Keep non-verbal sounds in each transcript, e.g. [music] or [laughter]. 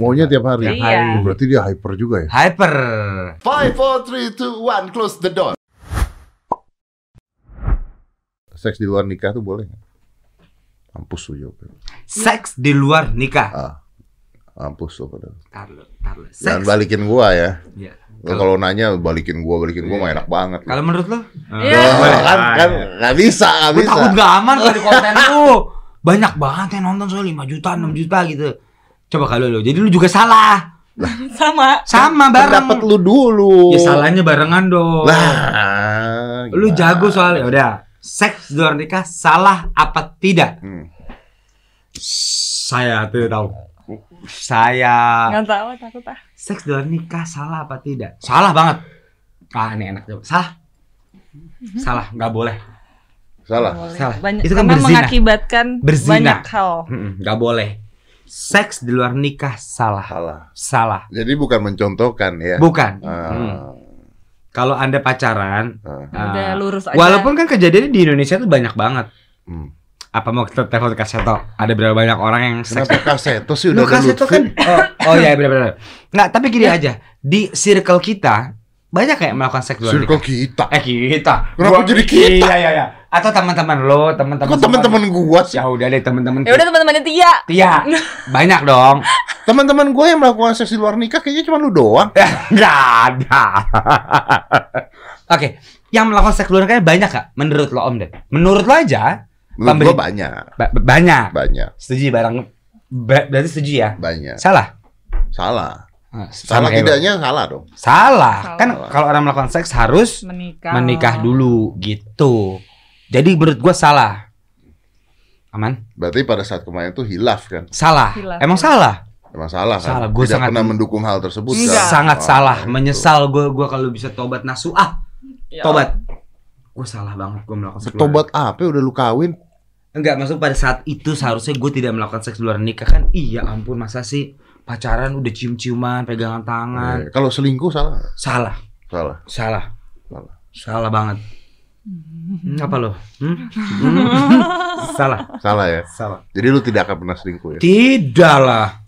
Maunya tiap hari. Tiap hari. Oh, Berarti dia hyper juga ya. Hyper. Five, four, three, two, one. Close the door. Seks di luar nikah tuh boleh nggak? Mampus lu jawabnya. Seks di luar nikah. Ah, mampus lu padahal. Taruh, taruh. Jangan Seks. balikin gua ya. Iya. Lu kalau nanya balikin gua, balikin gua mah enak banget. Kalau menurut lo? Iya. Oh, boleh. kan kan nggak bisa, nggak Gue bisa. takut gak aman kalau di konten lu. Banyak banget yang nonton soal 5 juta, 6 juta gitu. Coba kalau lu. Jadi lu juga salah. [laughs] Sama. Sama bareng. Pendapat lu dulu. Ya salahnya barengan dong. Lah, Lu gimana? jago soalnya. Udah. Seks di luar nikah salah apa tidak? Hmm. Saya tidak tahu. Saya Nggak tahu takut ah. seks di luar nikah salah apa tidak? Salah banget. Ah, ini enak coba. Salah. Salah, nggak boleh. Salah. Boleh. Salah. Banyak, Itu kan karena berzina. mengakibatkan Berzina. banyak hal. Nggak boleh. Seks di luar nikah salah. Salah. Salah. Jadi bukan mencontohkan ya. Bukan. Ah, Hmm. Kalau Anda pacaran, Udah ah, lurus aja. walaupun kan kejadiannya di Indonesia tuh banyak banget. hmm. Apa mau kita telepon ke Kaseto? Ada berapa banyak orang yang seks Kenapa kaseto sih udah Kaseto Lutfi? kan oh, oh iya benar-benar. Nggak, tapi gini aja. Di circle kita banyak kayak melakukan seks luar Circle nikah. kita. Eh kita. Kenapa Gua- jadi kita? Iya iya iya. Atau teman-teman lo, teman-teman. Kok teman-teman gua sih? Ya udah deh teman-teman. Ya udah teman-teman Tia. Tia. [laughs] Banyak dong. Teman-teman gue yang melakukan seks di luar nikah kayaknya cuma lu doang. [laughs] Enggak ada. Oke, yang melakukan seks luar nikah banyak gak? Menurut lo Om Ded? Menurut lo aja Menurut Pemberi- gua banyak, ba- banyak. banyak, Setuju barang ber- berarti setuju ya? banyak. Salah. Salah. Ah, Salah kayak lo. tidaknya salah dong. Salah. Salah. Kan kalau orang melakukan seks harus Menikah. menikah dulu gitu. Jadi menurut gua salah. Aman? Berarti pada saat kemarin tuh hilaf kan? Salah. Hilaf, Emang salah? Emang salah kan? Salah, gua Tidak sangat- pernah mendukung hal tersebut Enggak. kan? Sangat Oh, salah. itu. Menyesal gua gua kalau bisa tobat nasuah. Ya Tobat. Gua salah banget gua melakukan seks. Tobat apa? Udah lu kawin? Enggak, maksud pada saat itu seharusnya gue tidak melakukan seks luar nikah kan? Iya ampun, masa sih pacaran udah cium-ciuman, pegangan tangan. Eh, Kalau selingkuh salah? Salah, Salah. salah, Salah. salah banget. Hmm, apa lo? Hmm? Hmm? [laughs] salah, Salah ya. salah. Jadi lu tidak akan pernah selingkuh ya? Tidak lah.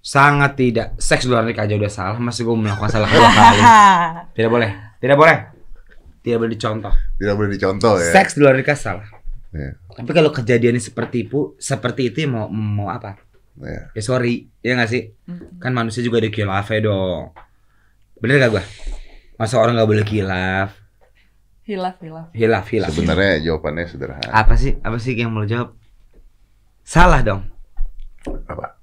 Sangat tidak. Seks luar nikah aja udah salah, masih gue melakukan salah dua kali. [laughs] Tidak boleh, tidak boleh. Tidak boleh dicontoh. Tidak boleh dicontoh ya. Seks luar nikah salah. Ya. Tapi kalau kejadiannya seperti itu, seperti itu ya mau mau apa? Ya. Ya sorry, ya nggak sih? Kan manusia juga ada kilafnya dong. Bener gak gua? Masa orang nggak boleh kilaf? Hilaf, hilaf. Hilaf, hilaf. Sebenarnya jawabannya sederhana. Apa sih? Apa sih yang mau jawab? Salah dong. Apa?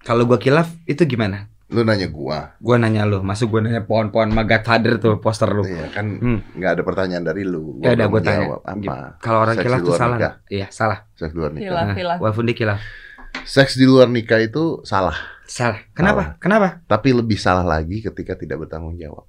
Kalau gua kilaf itu gimana? Lu nanya gua. Gua nanya lu, masuk gua nanya pohon-pohon Magat Father tuh poster lu. Iya kan Hmm. nggak ada pertanyaan dari lu. Ya udah gua tanya. Apa? Kalau orang Seks kilaf tuh salah? Iya, salah. Seks di luar nikah. Hilaf, Nah, hilaf. walaupun dia kilaf. Seks di luar nikah itu salah. Salah. Kenapa? Kenapa? Tapi lebih salah lagi ketika tidak bertanggung jawab.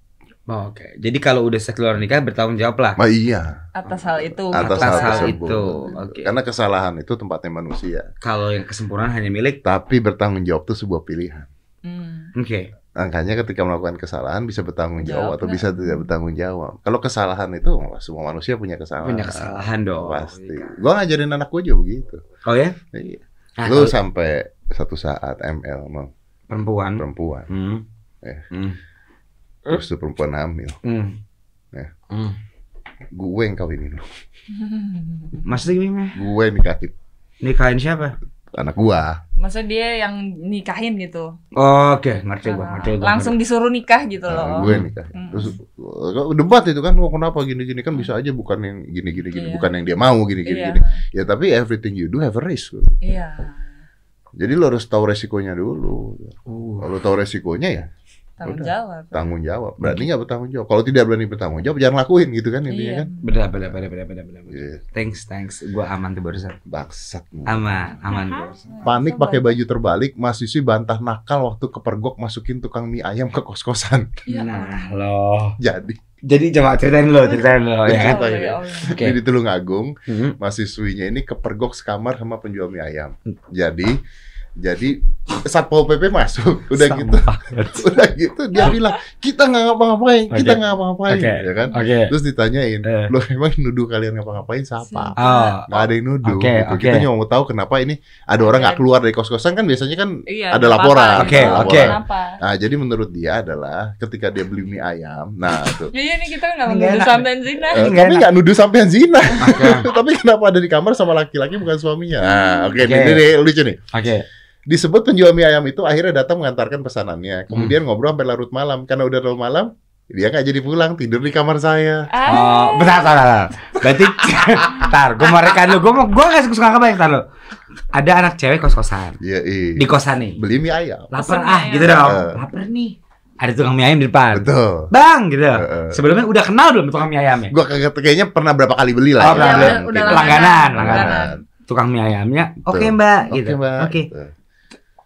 Oh, Oke, jadi kalau udah seks di luar nikah bertanggung jawab lah. Nah, iya. Atas hal itu. Atas, Atas hal, hal tersebut. itu, oke. Karena kesalahan itu tempatnya manusia. Kalau yang kesempurnaan hanya milik. Tapi bertanggung jawab itu sebuah pilihan. Hmm. Oke. Makanya ketika melakukan kesalahan bisa bertanggung jawab Jawab atau bisa tidak bertanggung jawab. Kalau kesalahan itu semua manusia punya kesalahan. Punya kesalahan dong. Pasti. Gua ngajarin anak gua juga begitu. Oh ya? Iya. Ah, Lu kalau sampai satu saat ML sama perempuan. perempuan, Hmm. Eh. Hmm. terus tuh perempuan hamil. Hmm. Ya. Hmm. Gue yang kawinin lu. Maksudnya gimana? Gue nikahin Nikahin siapa? Anak gua. Masa dia yang nikahin gitu. Oke, ngerti gua, Nah, ngerti gua. langsung disuruh nikah gitu Nah, loh. gue yang nikahin. Hmm. Terus debat itu kan, wah kenapa gini-gini kan bisa aja bukan yang gini-gini gini, Iya. bukan yang dia mau gini-gini Iya. gini. Ya tapi everything you do have a risk. Iya. Jadi lo harus tahu resikonya dulu. Uh. Kalau tahu resikonya ya Tanggung Udah. jawab. tanggung jawab. Berani nggak bertanggung jawab? Kalau tidak berani bertanggung jawab, jangan lakuin gitu kan intinya Iya. kan? Benar, benar, benar, benar, benar, benar. Iya. Thanks, thanks. Gua aman tuh barusan. Bangsat. Aman, aman barusan. Panik pakai baju terbalik, mahasiswi bantah nakal waktu kepergok masukin tukang mie ayam ke kos-kosan. Iya. Nah, loh. Jadi Jadi coba ceritain lo, ceritain lo ya kan. Oh, ya Allah. Oke. di Tulungagung, Hmm. mahasiswinya ini kepergok sekamar sama penjual mie ayam. Jadi Jadi satpol pp masuk, [laughs] udah Sama gitu, banget. [laughs] udah gitu dia bilang kita nggak ngapa-ngapain, kita Oke. nggak ngapa-ngapain, Oke. ya kan? Oke. Terus ditanyain, Eh. lo emang nuduh kalian ngapa-ngapain siapa? Oh, Nggak ada yang nuduh. Oke, gitu. oke. Kita cuma mau tahu kenapa ini ada orang nggak keluar dari kos-kosan kan biasanya kan Iya, ada laporan. Oke, oke. Kenapa? Nah, jadi menurut dia adalah ketika dia beli mie ayam, nah tuh. [laughs] Iya, ini kita nggak Ini nggak menuduh enak. sampean zina. Eh, Ini nggak tapi enak. nggak nuduh sampean zina. Oke. tapi kenapa ada di kamar sama laki-laki bukan suaminya? Nah, oke, Oke. ini, ini lucu nih. Oke. Disebut penjual mie ayam itu akhirnya datang mengantarkan pesanannya. Hmm. Kemudian ngobrol sampai larut malam. Karena udah larut malam, dia nggak jadi pulang, tidur di kamar saya. Ah, Oh, bentar, bentar, bentar. Berarti, [laughs] tar, gue mau rekan lu. Gue mau, gue nggak suka kebayang, tar lu. Ada anak cewek kos-kosan. Iya, iya. Di kosan nih. Beli mie ayam. Lapar ah, ayam. gitu dong. Eh. Lapar nih. Ada tukang mie ayam di depan. Betul. Bang, gitu. Heeh. Sebelumnya udah kenal belum tukang mie ayamnya? Gua kagak kayaknya pernah berapa kali beli Oh, lah. pernah ya. beli. Mungkin. Udah Langganan, langganan. langganan. Tukang mie ayamnya, oke Betul. mbak, Oke, gitu. Mbak. Oke. Betul.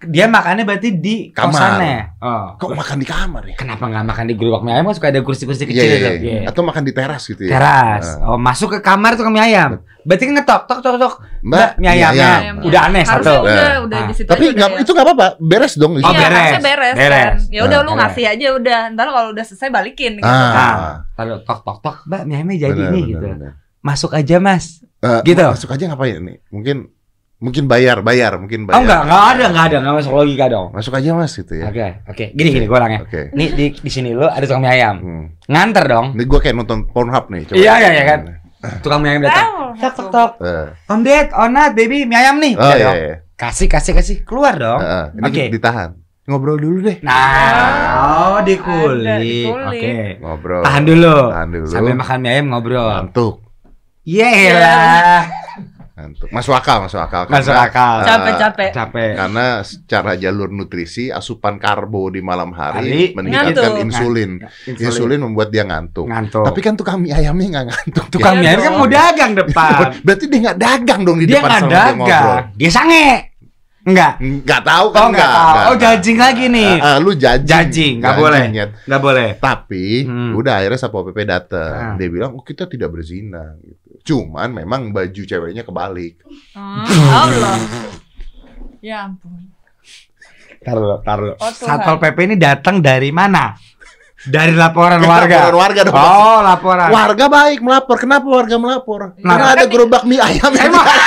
Dia makannya berarti di Kamar. kosannya. Oh. Kok makan di kamar ya? Kenapa nggak makan di gerobak mie ayam? Kan suka ada kursi-kursi kecil Iya, itu. iya, Iya. iya. Atau makan di teras gitu ya. Teras. Nah. Oh, masuk ke kamar tukang mie ayam. Berarti kan ngetok, tok, tok, tok. Mbak, mie ayamnya. ayam. Udah aneh Harusnya satu. udah, Nah. udah Ah. di situ Tapi aja nggak udah ya. itu nggak apa-apa, beres dong. Oh, iya, beres. harusnya beres, Beres. kan. Ya udah Nah, lu beres. ngasih aja udah. Ntar kalau udah selesai balikin gitu. Ah. Nah, taruh tok, tok, tok. Mbak, mie ayamnya jadi Benar, nih gitu. Masuk aja mas. Eh, Gitu. Masuk aja ngapain nih? Mungkin mungkin bayar, bayar, mungkin bayar. Oh enggak, enggak ada, enggak ada, enggak masuk logika dong. Masuk aja mas gitu ya. Oke, oke. Gini gini gue orangnya. Oke. Nih di di sini lo ada tukang mie ayam. Hmm. Nganter dong. Ini gue kayak nonton Pornhub nih. Coba. Iya, iya, iya kan. Tukang mie ayam datang. Tok tok tok. Eh, Om Ded, Onat, baby, mie ayam nih. Oh iya, dong. iya. Kasih, kasih, kasih. Keluar dong. Ini Oke. ditahan. Ngobrol dulu deh. Nah, oh Ada, dikulik. Oke. Ngobrol. Tahan dulu. Tahan dulu. Sambil makan mie ayam ngobrol. Ngantuk. Yelah. Ngantuk. Masuk akal, masuk akal. Masuk Karena, akal. eh, Capek-capek. Capek. Karena secara jalur nutrisi, asupan karbo di malam Hari, hari meningkatkan ngantuk. insulin. Insulin. Insulin membuat dia ngantuk. Ngantuk. Tapi kan tukang mie ayamnya nggak ngantuk. tukang Iya mie ayam kan mau dagang [laughs] depan. Berarti dia nggak dagang dong di dia depan sama dia ngobrol. dagang. Dia sange. Enggak. Nggak tahu kan Oh enggak tahu. nggak, Oh judging lagi nih. Ah, ah, lu judging. Judging, nggak Judging, boleh. Nyet. Enggak boleh. Tapi Hmm. udah akhirnya Satpol PP datang. Ah. Dia bilang, "Oh, kita tidak berzina." gitu. Cuman memang baju ceweknya kebalik. Ah, Allah. Ya ampun. Taruh, taruh. Oh. Satpol PP ini datang dari mana? Dari laporan Kita warga. laporan warga dong. Oh, laporan. Warga baik melapor. Kenapa warga melapor? Nah, Karena ada gerobak mie ayam. yang Emang- Iya. [laughs]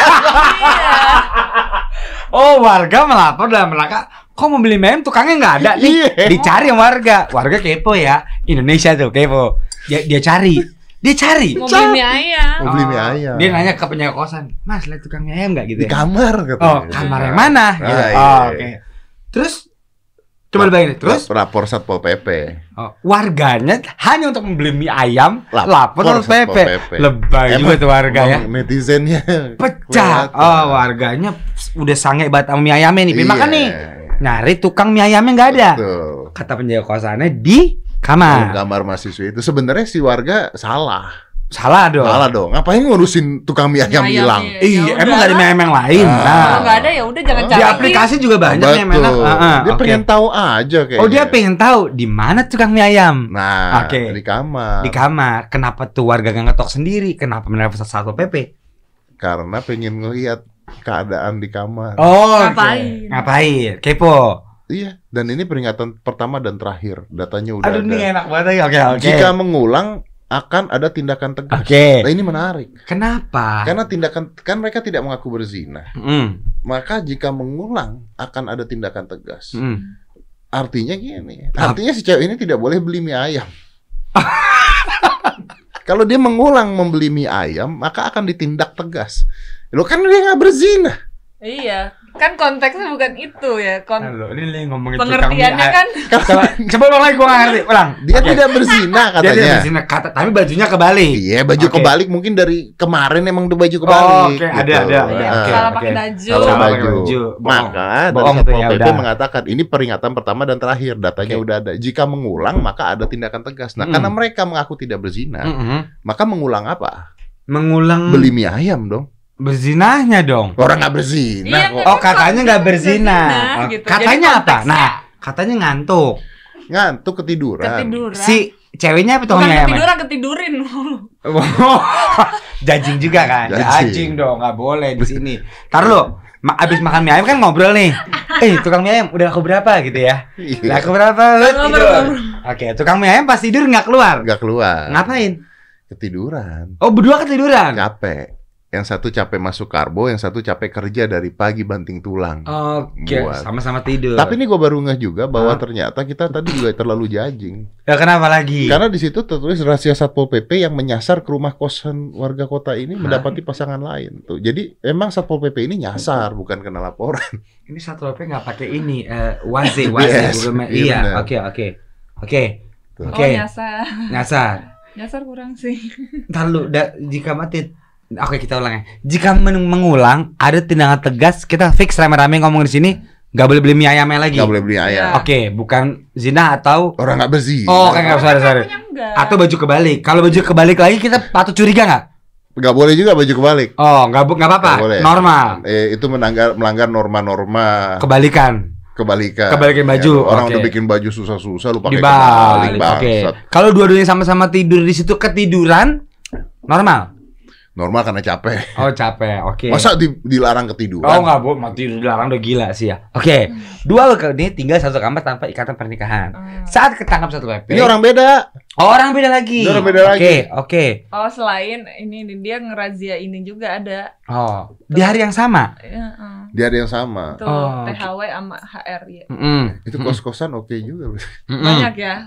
Oh, warga melapor dalam rangka kok mau beli mem tukangnya nggak ada nih. Iya. Dicari sama warga. Warga kepo ya. Indonesia tuh kepo. Dia, dia cari. Dia cari. Mau beli mie ayam. Mau beli mie ayam. Dia nanya ke penjaga kosan, Mas, lihat tukang mie ayam nggak gitu di ya? kamar katanya. Oh, kamar yang mana? Ah, Gitu. iya. Oh, oke. Terus coba dibayangin. Terus lapor Satpol PP. oh, warganya hanya untuk membeli mie ayam Lapor lapor ke Satpol PP. PP. Lebay juga tuh warga ya. Netizennya Pecah. kelihatan. Oh, warganya udah sange banget sama mie ayamnya nih. Iya. makan nih. Nyari tukang mie ayamnya nggak ada. Betul. Kata penjaga kosannya di kamar. Gambar mahasiswa itu sebenarnya si warga salah. Salah dong. Salah dong. Ngapain ngurusin tukang mie ayam Mie hilang? iya. Iya, Ya emang gak ada mie ayam yang lain. Ah. Nah, Kalau nggak ada ya udah jangan Oh. di cari. aplikasi juga banyak nih yang enak. Ah, ah, dia oke. pengen tahu aja kayaknya. Oh, dia pengen tahu di mana tukang mie ayam. Nah, Oke. di kamar. Di kamar. Kenapa tuh warga gak ngetok sendiri? Kenapa menelpon satu PP? Karena pengen ngelihat keadaan di kamar. Oh, oke. Ngapain? Ngapain? Kepo. Iya, dan ini peringatan pertama dan terakhir. Datanya udah Aduh, ada. ini enak banget ya. Oke, oke. Jika mengulang akan ada tindakan tegas. Oke. Nah, ini menarik. Kenapa? Karena tindakan kan mereka tidak mengaku berzina. Hmm. Maka jika mengulang akan ada tindakan tegas. Hmm. Artinya gini, Ap- artinya si cewek ini tidak boleh beli mie ayam. [laughs] Kalau dia mengulang membeli mie ayam, maka akan ditindak tegas. Lo kan dia nggak berzina. Iya. Kan konteksnya bukan itu ya. Kon Halo, ini lagi ngomongin pengertiannya ayam. kan Coba, coba ulang lagi gua nggak ngerti. Ulang. Dia Oke. tidak berzina Dia katanya. tidak berzina kata, tapi bajunya kebalik. Iya, baju Oke. kebalik mungkin dari kemarin emang udah baju Oh, kebalik. oke, ada, gitu. ada, ada. Ah. Oke, salah oke. pakai baju. Salah pakai baju. Bohong. Maka dari Bohong tuh, Satpol ya PP udah. mengatakan ini peringatan pertama dan terakhir. Datanya Oke. udah ada. Jika mengulang maka ada tindakan tegas. Nah, Mm-mm. karena mereka mengaku tidak berzina, Mm-mm. maka mengulang apa? Mengulang Beli mie ayam dong. Berzinahnya dong. Orang nggak berzina Iya, kok. Oh, katanya nggak berzina. berzina, Oh, gitu. Katanya Jadi apa? Nah, katanya ngantuk. Ngantuk ketiduran. Ketiduran. Si ceweknya apa tuh ayam? ketiduran, ketidurin. [laughs] Jajing juga kan? Jajing. Jajing dong, nggak boleh di sini. Taruh lo, Ma abis makan mie ayam kan ngobrol nih. [laughs] Eh, tukang mie ayam udah aku berapa gitu ya? Iya. Udah aku berapa? Lu tidur. Oke, tukang mie ayam pas tidur nggak keluar. Nggak keluar. Ngapain? Ketiduran. Oh, berdua ketiduran. Capek. Yang satu capek masuk karbo, yang satu capek kerja dari pagi banting tulang. Oke, Buat. sama-sama tidur. Tapi ini gue baru ngeh juga bahwa Hah? ternyata kita tadi juga terlalu jajing. ya, kenapa lagi? Karena di situ tertulis rahasia Satpol PP yang menyasar ke rumah kosan warga kota ini Hah? mendapati pasangan lain tuh. Jadi emang Satpol PP ini nyasar bukan kena laporan. [laughs] Ini satu HP nggak pakai ini eh waze waze Yes, iya Iya, oke oke. Oke. Tuh. Oke. Oh nyasar. Nyasar. Nyasar kurang sih. Ntar lu da- jika mati Oke kita ulang ya. Jika men- mengulang ada tindakan tegas kita fix rame-rame ngomong di sini nggak boleh beli mie ayamnya lagi. Nggak boleh beli ayam. Iya. Oke, bukan zina atau Orang nggak bersih. Oh, kayak nggak sorry sorry. Atau baju kebalik. Kalau baju kebalik lagi kita patut curiga nggak? Nggak boleh juga baju kebalik. Oh, nggak nggak apa-apa. Boleh. Normal. Eh, itu melanggar melanggar norma-norma Kebalikan. kebalikan. Kebalikan baju, Ya, orang oke. udah bikin baju susah-susah lu pakai kebalik Oke. Kalau dua-duanya sama-sama tidur di situ ketiduran normal. Normal karena capek. Oh, capek. Oke. Masa di- dilarang ketiduran? Oh nggak bu, mati dilarang udah gila sih ya. Oke, dua ke ini tinggal satu kamar tanpa ikatan pernikahan. Hmm. Saat ketangkap satu PP, Ini orang beda. oh, orang beda lagi. Ini orang beda Oke, lagi. oke. Oh selain ini dia ngerazia ini juga ada. Oh, di hari yang sama. Ya, eh. Dia ada yang sama. Tuh Oh, oke. THW sama HR ya. Mm-mm. Itu kos-kosan oke juga. Mm-mm. Banyak ya.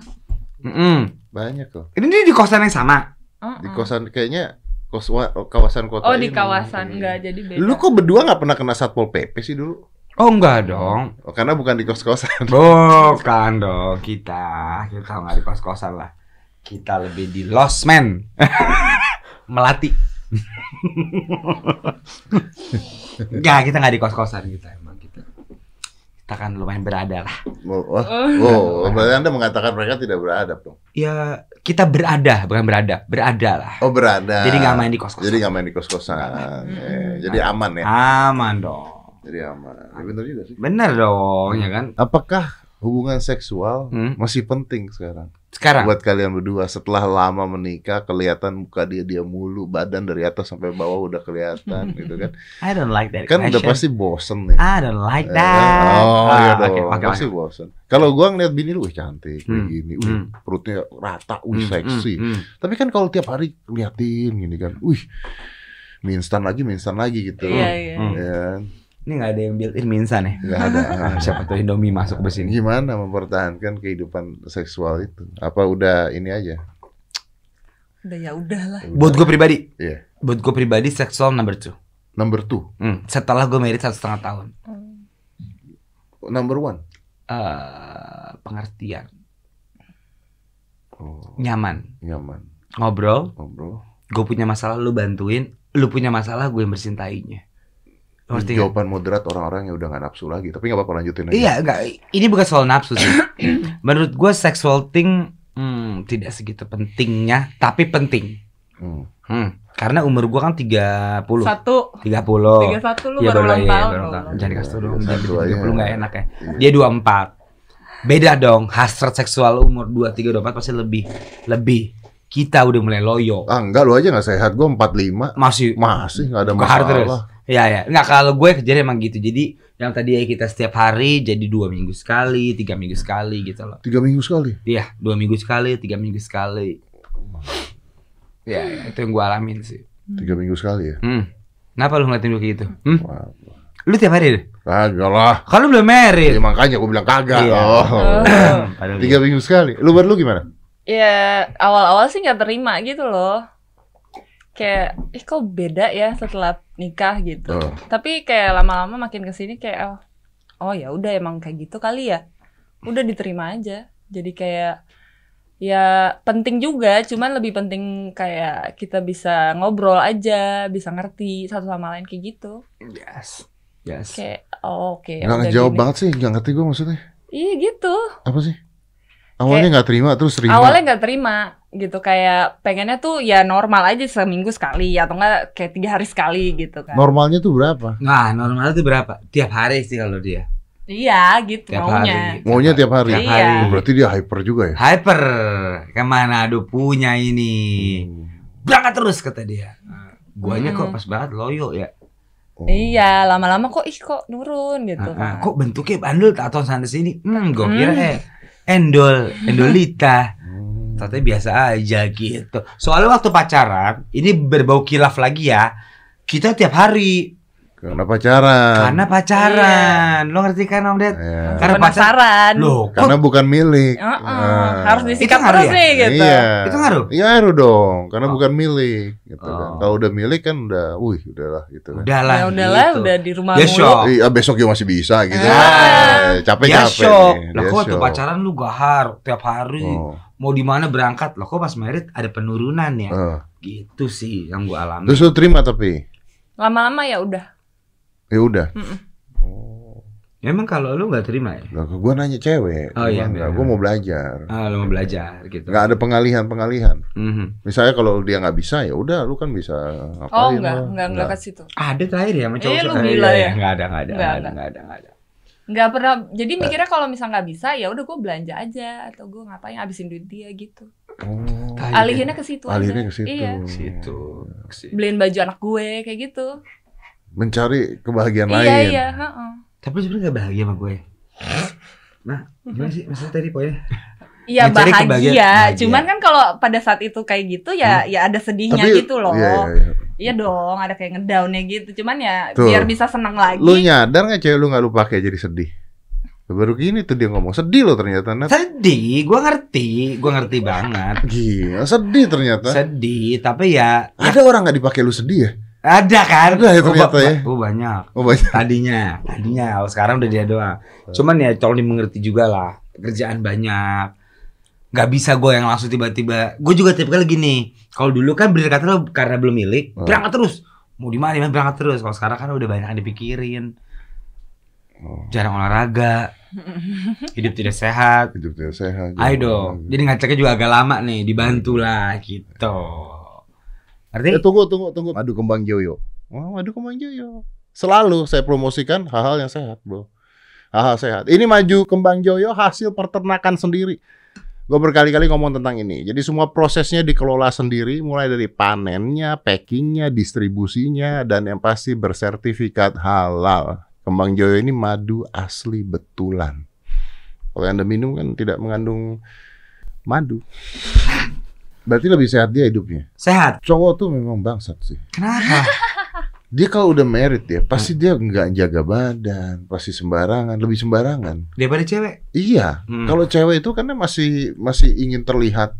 Mm-mm. Banyak kok. Ini di kosan yang sama. Uh-uh. Di kosan kayaknya kos kawasan kota Oh di ini. kawasan enggak jadi beda. Lu kok berdua nggak pernah kena satpol pp sih dulu? Oh enggak dong. Oh, karena bukan di kos-kosan. [laughs] Bukan dong kita. Kita nggak di kos-kosan lah. Kita lebih di Lost Man. [laughs] Melati. [laughs] Enggak, kita nggak di kos-kosan kita emang kita. Kita kan lumayan berada lah. Oh, oh, oh, berarti Anda mengatakan mereka tidak beradab dong. Ya kita berada, bukan berada, berada lah. Oh, beradab. Jadi nggak main di kos-kosan. Jadi nggak main di kos-kosan. Eh, jadi aman ya. Aman dong. Jadi aman. Ya, bener juga sih. Bener dong, ya kan? Apakah hubungan seksual Hmm. masih penting sekarang Sekarang. buat kalian berdua setelah lama menikah kelihatan muka dia dia mulu badan dari atas sampai bawah udah kelihatan [laughs] gitu kan I don't like that kan udah question. pasti bosen nih I don't like Eh, that. oh Ah, iya oke, dong oke, pasti oke. bosen kalau gua ngeliat bini lu wih cantik Hmm, gini wih hmm. perutnya rata wih Hmm, seksi hmm, hmm. tapi kan kalau tiap hari liatin gini kan wih mie instan lagi mie instan lagi gitu Iya iya. Hmm. ya Ini nggak ada yang built-in minsan ya? nggak ada [laughs] Ah, Siapa tuh Indomie masuk ke sini? gimana mempertahankan kehidupan seksual itu apa udah ini aja Udah ya udahlah. Buat gue pribadi, Iya. buat gue pribadi seksual number two. number two Hmm, Setelah gue married satu setengah tahun, number one Eh, pengertian, oh nyaman, nyaman ngobrol. ngobrol Gue punya masalah, lu bantuin. Lu punya masalah, gue yang bercintainya. Ngerti jawaban moderat orang-orang yang udah gak nafsu lagi tapi nggak apa-apa lanjutin aja Iya, enggak. Ini bukan soal nafsu sih. [clears throat] Menurut gue sexual thing hmm, tidak segitu pentingnya, tapi penting. Hmm. Hmm, karena umur gue kan 30. 30. Satu. 30. Tiga satu lu Iya baru ulang iya, tahun. tahun. Jangan dikasih tau dong. Tiga Jangan satu aja. 30 nggak enak ya. Iya. Dia 24. Beda dong. Hasrat seksual umur 23 24 pasti lebih lebih. Kita udah mulai loyo. ah enggak lu aja nggak sehat gua 45 Masih masih nggak ada masalah Iya ya. Enggak kalau gue kejadian emang gitu. Jadi yang tadi ya kita setiap hari jadi dua minggu sekali, tiga minggu sekali gitu loh. tiga minggu sekali Iya, dua minggu sekali, tiga minggu sekali. Ya, ya, itu yang gue alamin sih. tiga minggu sekali ya Hmm. Kenapa lu ngeliatin gue kayak gitu? Hmm? Lu tiap hari deh? kagak lah Kalau belum married. ya, makanya gua bilang kagak Iya. oh. [clears throat] Tiga minggu sekali lu baru lu gimana Ya awal-awal sih nggak terima gitu loh. Kayak, eh kok beda ya setelah nikah gitu. Oh. Tapi kayak lama-lama makin ke sini kayak oh, oh ya udah emang kayak gitu kali ya. Udah diterima aja. Jadi kayak ya penting juga, cuman lebih penting kayak kita bisa ngobrol aja, bisa ngerti satu sama lain kayak gitu. Yes. Yes. Kayak oh, oke. nggak udah ngejawab gini. banget sih nggak ngerti gua maksudnya Iya gitu. apa sih awalnya nggak terima terus terima Awalnya nggak terima gitu kayak pengennya tuh ya normal aja seminggu sekali atau enggak kayak tiga hari sekali gitu kan. normalnya tuh berapa Nah, normal itu berapa? Tiap hari sih kalau dia. Iya gitu Tiap maunya. hari. maunya tiap hari Tiap Iya. hari. Oh, berarti dia hyper juga ya Hyper. Ke mana aduh punya ini. Hmm. Berangkat terus kata dia. Nah, Guanya kok Hmm. pas banget loyo ya. Oh. Iya, lama-lama kok ih kok nurun gitu. Ah, ah. Kok bentuknya bandel tato sana sini? Hmm, gue Hmm. kira eh endol, [laughs] endolita. Ternyata biasa aja gitu. Soalnya waktu pacaran, ini berbau kilaf lagi ya. Kita tiap hari Karena pacaran. karena pacaran. Lo ngerti kan Om Ded? Ya. Karena pacar- Penasaran. Loh, Karena kok bukan milik. Heeh, Nah. harus ngaruh terus ya? nih gitu. Iya. itu ngaruh? Iya ngaruh dong, karena Oh. bukan milik gitu kan. Oh. Kalau udah milik kan udah, wih udahlah gitu kan. Udahlah. Ya udahlah, gitu. udah di rumah Dia mulu. Iya besok juga masih bisa gitu. Ah. Eh, capek Dia capek. shock. nih, Lah dia kok shock. pacaran lu gahar tiap hari. Oh. Mau di mana berangkat? Lah kok pas merit ada penurunan ya? eh. Gitu sih yang gua alami. Terus lu terima tapi, Lama-lama ya udah. Ya udah. Mm-mm. Oh. Emang kalau lu nggak terima ya? Lah, gua nanya cewek. Oh, iya, Gua nggak, benar. gua mau belajar. Ah, lu mau belajar gitu. Nggak ada pengalihan pengalihan. Mhm. Misalnya kalau dia nggak bisa ya udah, lu kan bisa ngapain? Oh enggak, lah. enggak, enggak ke situ. Ada terakhir ya sama cowok Eh, lu gila Iya, ya. Nggak ada, nggak ada, Nggak, nggak ada, nggak. nggak ada, nggak ada. Enggak pernah. Jadi mikirnya kalau misal nggak bisa ya udah gue belanja aja atau gue ngapain habisin duit dia gitu. Oh. Alihinnya ke situ aja. ke situ. Iya. Situ. Beliin baju anak gue kayak gitu. Mencari kebahagiaan Iya, lain. iya, heeh. Tapi sebenarnya gak bahagia sama gue. Nah, gimana sih maksudnya tadi poinnya? Iya Mencari bahagia. kebahagiaan. Bahagia. Cuman kan kalau pada saat itu kayak gitu ya ya ada sedihnya Tapi gitu loh. Iya, Iya, iya, iya. dong, ada kayak ngedownnya gitu. Cuman ya Tuh. biar bisa senang lagi. Lu nyadar nggak cewek lu nggak lu pakai jadi sedih? Baru gini tuh dia ngomong sedih lo ternyata Nat. Sedih, gue ngerti, gue ngerti banget. Gila sedih ternyata. Sedih, tapi ya Ada orang nggak dipakai lu sedih ya? Ada kan? Ada ya Oh, ternyata ba- ya. Oh banyak. Oh banyak. Tadinya, tadinya. Oh, sekarang udah dia doang. Cuman ya tolong dimengerti juga lah. Pekerjaan banyak. Gak bisa gue yang langsung tiba-tiba. Gue juga tipe kali gini. Kalau dulu kan bener kata lo karena belum milik, Hmm. berangkat terus. Mau di mana berangkat terus. Kalau sekarang kan udah banyak yang dipikirin. Oh, Jarang olahraga. [laughs] Hidup tidak sehat. hidup dia sehat. Ayo dong. Jadi ngeceknya juga agak lama nih. Dibantu lah gitu. Ngerti? Eh tunggu tunggu tunggu. Madu kembang joyo. Oh, madu kembang joyo. Selalu saya promosikan hal-hal yang sehat, Bro. Hal-hal sehat. Ini maju kembang joyo hasil peternakan sendiri. Gue berkali-kali ngomong tentang ini. Jadi semua prosesnya dikelola sendiri, mulai dari panennya, packingnya, distribusinya, dan yang pasti bersertifikat halal. Kembang joyo ini madu asli betulan. Kalau yang anda minum kan tidak mengandung madu. Berarti lebih sehat dia hidupnya. Sehat. Cowok tuh memang bangsat sih. Kenapa? [laughs] Dia kalau udah married ya, pasti dia nggak jaga badan, pasti sembarangan, lebih sembarangan. Daripada cewek. Iya. Hmm. Kalau cewek itu karena masih masih ingin terlihat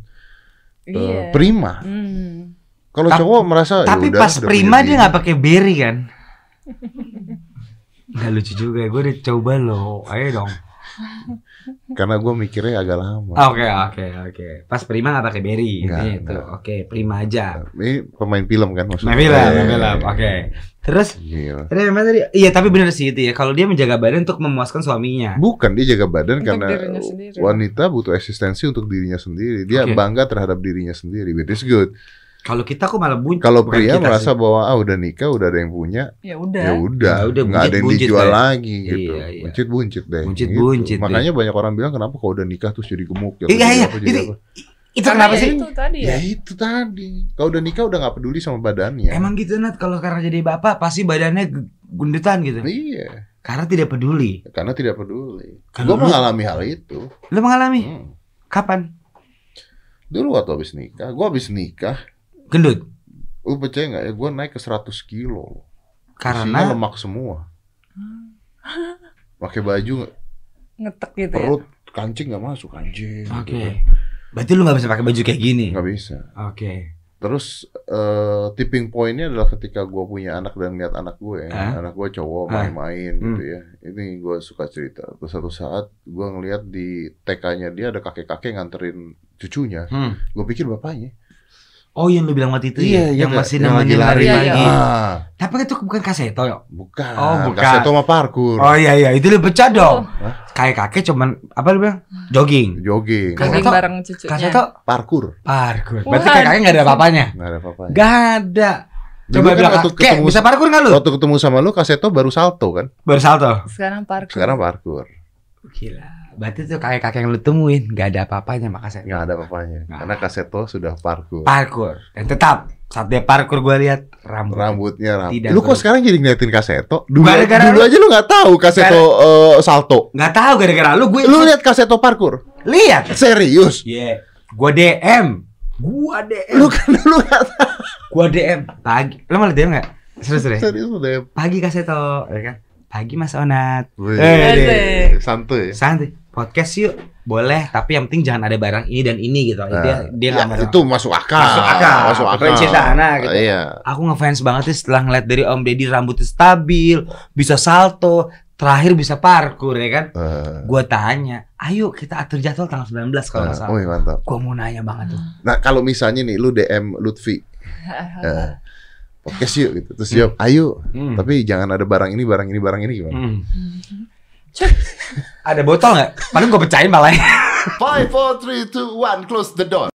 eh, Iya. prima. Hmm. Kalau cowok merasa "Ya Tapi pas udah prima dia bini." nggak pakai berry kan? [laughs] Nggak lucu juga, gue udah coba loh. Ayo dong. [laughs] Karena gue mikirnya agak lama. Oke oke oke. Pas prima nggak pakai berry. Nggak, Intinya itu. nggak. Oke prima aja. Ini pemain film kan maksudnya. Main film, Eh, main film. Oke. Terus Gila. tadi memang tadi iya tapi bener sih itu ya. Kalau dia menjaga badan untuk memuaskan suaminya. Bukan dia jaga badan Untuk karena wanita butuh eksistensi untuk dirinya sendiri. Dia Oke. bangga terhadap dirinya sendiri. Which is good. Kalau kita kok malah buncit. Kalau pria merasa sih. bahwa ah udah nikah, udah ada yang punya, Ya ya udah. udah, Ya udah, nggak ada yang buncit-buncit dijual deh. lagi gitu. Iya, iya. Buncit buncit deh. Buncit-buncit gitu. deh. Makanya banyak orang bilang kenapa kalau udah nikah terus jadi gemuk ya? Iya iya apa, jadi itu apa. itu Karena kenapa ya sih? Itu tadi Ya ya. itu tadi. Kalau udah nikah udah nggak peduli sama badannya. Emang gitu Nat kalau karena jadi bapak pasti badannya g- gundutan gitu. Iya. Karena tidak peduli. Karena tidak peduli. Gue mengalami hal itu. Lu mengalami? Hmm. Kapan? Dulu waktu habis nikah, gue habis nikah, Gendut. lu percaya nggak ya? Gue naik ke 100 kilo. Isinya Karena lemak semua. Pakai baju Ngetek gitu ya. perut kancing nggak masuk anjing. Oke. gitu. Berarti lu nggak bisa pakai baju kayak gini. Nggak bisa. Oke. Terus eh, tipping pointnya adalah ketika gue punya anak dan lihat anak gue, Hah? anak gue cowok main-main Hmm. gitu ya. Ini gue suka cerita. Terus satu saat gue ngeliat di TK-nya dia ada kakek-kakek nganterin cucunya. Hmm. Gue pikir bapaknya. Oh yang lu bilang waktu itu ya, yang gitu. masih Yang nemenin lari, Iya, lagi. iya. Ah, Tapi itu bukan kaseto ya? bukan. Oh, bukan. Kaseto mah parkur. Oh iya iya, itu lu pecah dong. Hah? Kayak kakek cuman apa lu bilang? Jogging. Jogging. Kaseto- Jogging bareng cucunya. Kaseto Parkur. parkur. Berarti kayak kakek nggak ada apa-apanya. Nggak ada apa-apa. Gak ada. Dulu Coba kan bilang, waktu "Kek, ketemu- bisa parkur nggak lu? Waktu ketemu sama lu Kaseto baru salto kan? Baru salto. Sekarang parkour. Sekarang parkur. Gila. Berarti tuh kakek-kakek yang lu temuin gak ada apa-apanya sama kaset. Nggak ada apa-apanya. Karena Kaseto sudah parkur. Parkur. Dan tetap saat dia parkur gue lihat rambut. Rambutnya rambut. Tidak Lu kok sekarang jadi ngeliatin Kaseto? Dulu, Gara-gara dulu lu- aja lu nggak tahu Kaseto eh, salto. Nggak tahu gara-gara lu gue Lu lihat Kaseto parkur? lihat. Serius? Iya. Gua DM. Gua DM. Lu kan lu nggak tahu. Gua DM pagi. Lu malah DM enggak? Serius serius. Serius udah. Pagi Kaseto, ya kan? Pagi Mas Onat. Wih. Eh. Santuy. Santai. Podcast yuk. Boleh, tapi yang penting jangan ada barang ini dan ini gitu. dia dia Ya, nggak mau. itu masuk akal. Masuk akal. Masuk akal. Prinsipnya anak gitu. Iya. Aku ngefans banget sih setelah ngeliat dari Om Deddy rambutnya stabil, bisa salto, terakhir bisa parkur ya kan. Eh, Gua tanya, ayo kita atur jadwal tanggal 19 kalau nggak eh, salah. wih, mantap. Gua mau nanya banget tuh. Nah, kalau misalnya nih lu DM Lutfi [laughs] eh, podcast yuk gitu. Terus jawab, ayo. Hmm. Tapi jangan ada barang ini, barang ini, barang ini gimana? Hmm. Ada botol nggak? Paling gue pecahin malah. Five, four, three, two, one. Close the door.